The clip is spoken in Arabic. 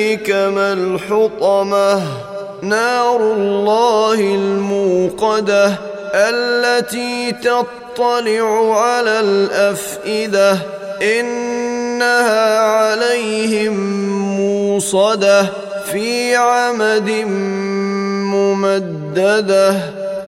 أدريك ما الحطمة نار الله الموقدة التي تطلع على الأفئدة. إنها عليهم موصدة في عمد ممددة.